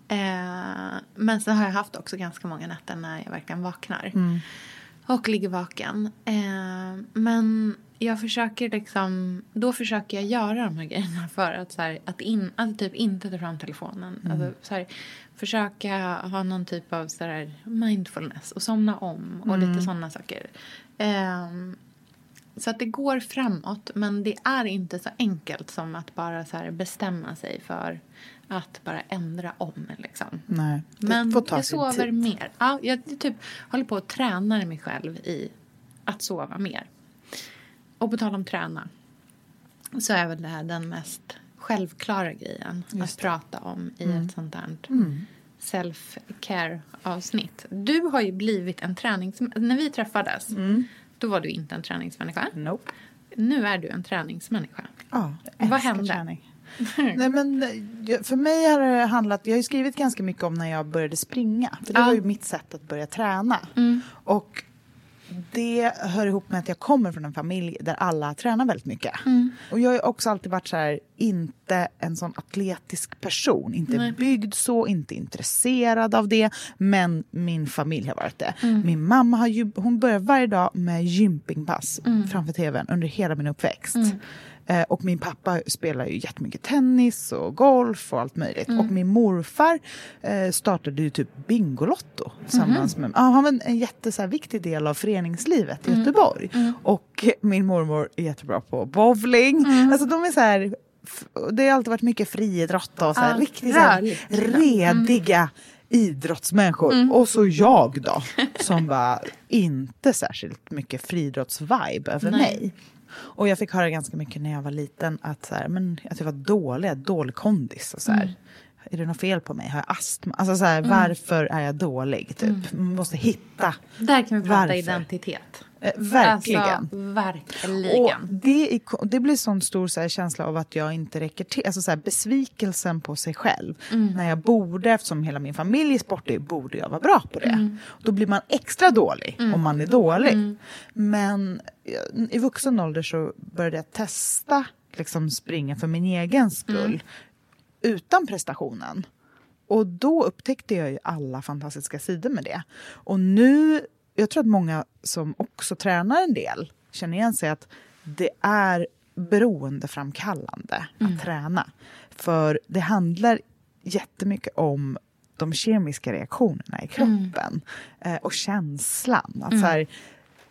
Eh, men så har jag haft också ganska många nätter när jag verkligen vaknar. Och ligger vaken. Eh, men jag försöker liksom, då försöker jag göra de här grejerna [laughs] för att, så här, att, in, att typ inte ta fram telefonen. Alltså, så här, försöka ha någon typ av så här, mindfulness och somna om och lite sådana saker. Ehm, så att det går framåt, men det är inte så enkelt som att bara så bestämma sig för att bara ändra om. Liksom. Nej, Men jag sover tid. mer. Ja, jag typ håller på att träna mig själv i att sova mer. Och på tal om träna så är väl det här den mest självklara grejen att prata om i Mm. ett sånt här self-care avsnitt. Du har ju blivit en tränings... När vi träffades, då var du inte en träningsmänniska. Nope. Nu är du en träningsmänniska. Ja, jag Vad hände? träning. [laughs] Nej, men för mig har det handlat, jag har ju skrivit ganska mycket om när jag började springa. För det Ja. var ju mitt sätt att börja träna. Mm. Och det hör ihop med att jag kommer från en familj där alla tränar väldigt mycket. Mm. Och jag har också alltid varit så här, inte en sån atletisk person. Inte Nej. byggd så, inte intresserad av det. Men min familj har varit det. Mm. Min mamma har ju, hon börjar varje dag med gympingpass Mm. framför tvn under hela min uppväxt. Mm. Eh, och min pappa spelar ju jättemycket tennis och golf och allt möjligt. Mm. Och min morfar eh, startade ju typ Bingolotto tillsammans Mhm. med... Ja, han var en, en jätte, så här, viktig del av föreningslivet i Mm. Göteborg. Mm. Och min mormor är jättebra på bowling. Mm. Alltså de är så här... Det har alltid varit mycket friidrott och så här, Ja, riktigt så här, rörligt. rediga idrottsmänniskor. Mm. Och så jag då, som var inte särskilt mycket friidrottsvibe över Nej. mig. Och jag fick höra ganska mycket när jag var liten att, så här, men, att jag var dålig, dålig kondis. Och så här, Mm. Är det något fel på mig? Har jag astma? Alltså så här, Mm. varför är jag dålig? Typ. Man måste hitta. Där kan vi prata Varför? identitet. Eh, verkligen. Alltså, verkligen. Och det, är- det blir sån stor så här, känsla av att jag inte räcker till. Alltså så här, besvikelsen på sig själv. Mm. När jag borde, eftersom hela min familj är sportig, borde jag vara bra på det. Mm. Då blir man extra dålig Mm. om man är dålig. Mm. Men eh, i vuxen ålder så började jag testa liksom springa för min egen skull. Mm. Utan prestationen. Och då upptäckte jag ju alla fantastiska sidor med det. Och nu, jag tror att många som också tränar en del känner igen sig att det är beroendeframkallande Mm. att träna. För det handlar jättemycket om de kemiska reaktionerna i kroppen eh, och känslan. Att Mm. så här,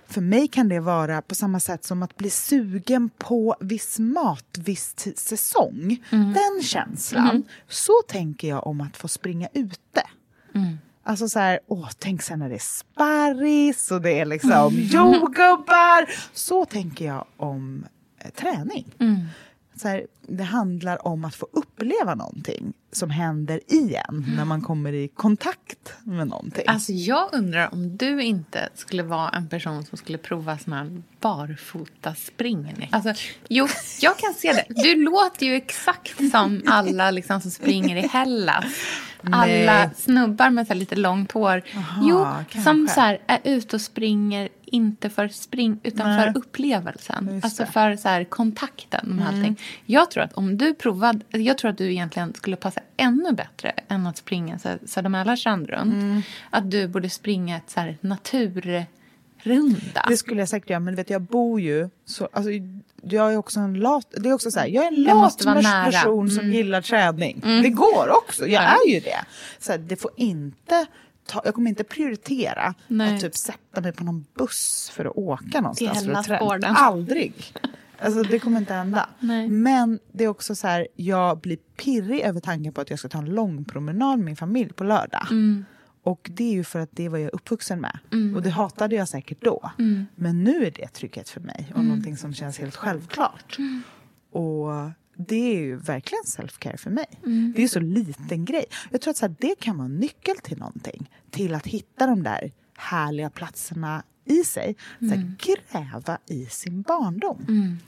för mig kan det vara på samma sätt som att bli sugen på viss mat viss säsong. Mm. Den känslan. Mm. Så tänker jag om att få springa ute. Mm. Alltså så här, åh, tänk sen när det är sparris och det är liksom Mm. jordgubbar. Så tänker jag om eh, träning. Mm. Så här, det handlar om att få uppleva någonting som händer igen när man kommer i kontakt med någonting. Alltså jag undrar om du inte skulle vara en person som skulle prova sån här barfotaspringning. Alltså, jo, jag kan se det. Du låter ju exakt som alla liksom, som springer i Hellas. Alla snubbar med så lite långt hår. Aha, jo, kanske. som så här, är ute och springer, inte för spring, utan Nej. för upplevelsen. Just Alltså det. för så här, kontakten med Mm. allting. Jag tror att om du provade, jag tror att du egentligen skulle passa ännu bättre än att springa så här Södermälar strandrunt. Mm. Att du borde springa ett så här naturrunda. Det skulle jag säkert göra, men vet, jag bor ju... Så, alltså, jag är också en lat... Det är också så här, jag är en lat person som Mm. gillar träning. Mm. Det går också, jag Ja. är ju det. Så här, det får inte... Ta, jag kommer inte prioritera Nej. att typ sätta mig på någon buss för att åka någonstans. för hela att träna. spåren. Aldrig. Alltså, det kommer inte hända. Nej. Men det är också så här, jag blir pirrig över tanken på att jag ska ta en lång promenad med min familj på lördag. Mm. Och det är ju för att det var jag uppvuxen med. Mm. Och det hatade jag säkert då. Mm. Men nu är det trygghet för mig och Mm. som känns helt självklart. Och det är ju verkligen self-care för mig. Mm. Det är ju så liten grej. Jag tror att så här, det kan vara en nyckel till någonting. Till att hitta de där härliga platserna i sig. Så här, Mm. gräva i sin barndom.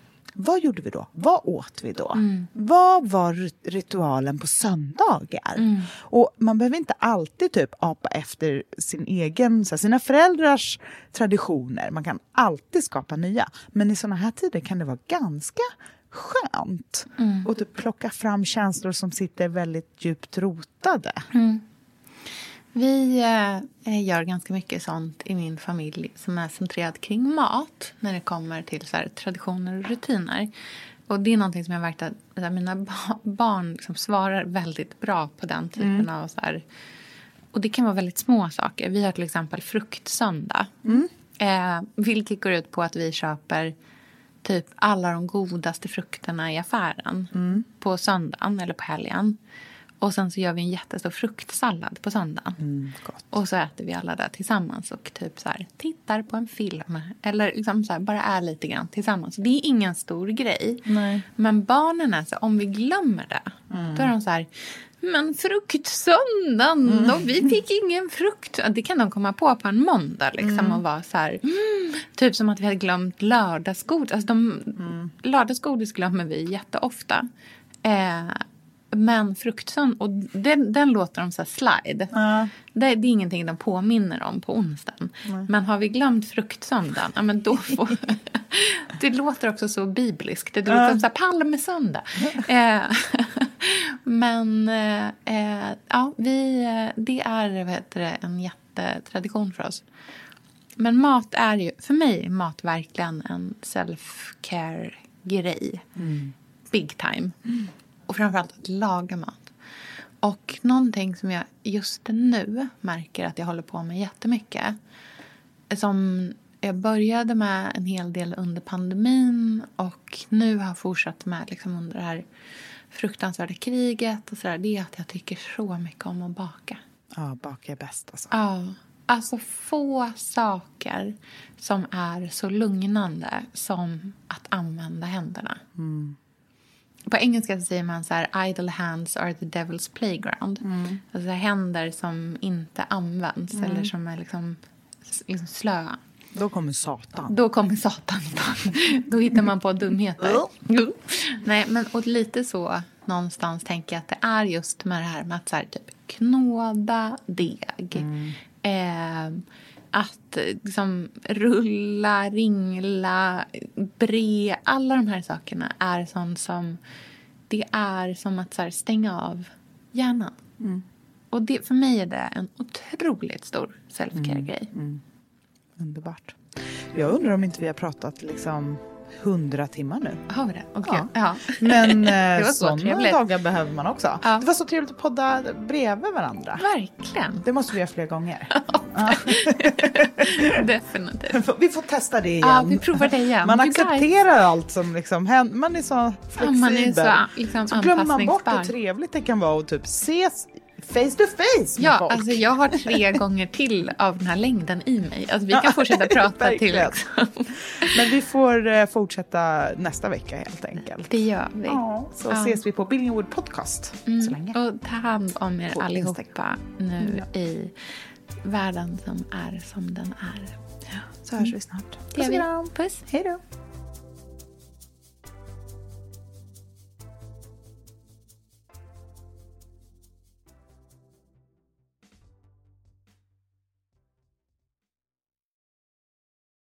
Vad gjorde vi då? Vad åt vi då? Mm. Vad var rit- ritualen på söndagar? Mm. Och man behöver inte alltid typ apa efter sin egen, så här, sina föräldrars traditioner. Man kan alltid skapa nya. Men i såna här tider kan det vara ganska skönt Mm. att typ plocka fram känslor som sitter väldigt djupt rotade. Mm. Vi eh, gör ganska mycket sånt i min familj som är centrerat kring mat när det kommer till så här, traditioner och rutiner. Och det är någonting som jag märkt att här, mina ba- barn liksom svarar väldigt bra på den typen Mm. av så här, och det kan vara väldigt små saker. Vi har till exempel fruktsöndag. Mm. Eh, vilket går ut på att vi köper typ alla de godaste frukterna i affären Mm. på söndagen eller på helgen. Och sen så gör vi en jättestor fruktsallad på söndagen. Mm. Och så äter vi alla där tillsammans och typ så här, tittar på en film. Eller liksom så här, bara är lite grann tillsammans. Det är ingen stor grej. Nej. Men barnen är så om vi glömmer det. Mm. Då är de så här, men fruktsöndagen, Mm. då, vi fick ingen frukt. Det kan de komma på på en måndag liksom Mm. och vara så här, mm, typ som att vi hade glömt lördagsgodis. Alltså de, Mm. Lördagsgodis glömmer vi jätteofta. Eh, men fruktsöndag, och den, den låter de så slide. Ja. Det, det är ingenting de påminner om på onsdagen. Men har vi glömt fruktsöndagen, ja men då får... [laughs] det låter också så bibliskt. Det låter som så här palmsöndag. [laughs] eh, [laughs] men eh, eh, ja, vi, eh, det är vad heter det, en jättetradition för oss. Men mat är ju, för mig är mat verkligen en self-care-grej. Big time. Och framförallt att laga mat. Och någonting som jag just nu märker att jag håller på med jättemycket. Som jag började med en hel del under pandemin och nu har fortsatt med liksom under det här fruktansvärda kriget. Och så där, det är att jag tycker så mycket om att baka. Ja, baka är bäst alltså. Ja. Alltså få saker som är så lugnande som att använda händerna. På engelska så säger man så här idle hands are the devil's playground. Alltså händer som inte används eller som är liksom, liksom slöa. Då kommer Satan. Då kommer Satan. Då hittar man på dumheter. Nej, men och lite så någonstans tänker jag att det är just med det här med att så här, typ, knåda deg. Eh, att eh, liksom, rulla, ringla, bre. Alla de här sakerna är sånt som... Det är som att här, stänga av hjärnan. Och det, för mig är det en otroligt stor self-care-grej. Underbart. Jag undrar om inte vi har pratat liksom hundra timmar nu. Har vi det? Åh, Ja. ja. Men [laughs] eh, så sådana trevligt. dagar behöver man också. Ja. Det var så trevligt att podda bredvid varandra. Verkligen. Det måste vi göra fler gånger. [laughs] [laughs] Definitivt. Vi får testa det igen. Ja, vi provar det igen. Man accepterar allt som liksom händer. Man är så Ja, flexibel. man är så liksom, så glömmer man bort hur trevligt det kan vara att typ ses face to face med Ja, folk. alltså jag har tre [laughs] gånger till av den här längden i mig. Alltså vi kan fortsätta [laughs] prata till... Liksom. Men vi får eh, fortsätta nästa vecka helt enkelt. Det gör vi. Ja, så Ja. ses vi på Billingwood Podcast så länge. Och ta hand om er På allihopa nu i världen som är som den är. Så hörs vi snart. Puss och kram. Puss. Hej då.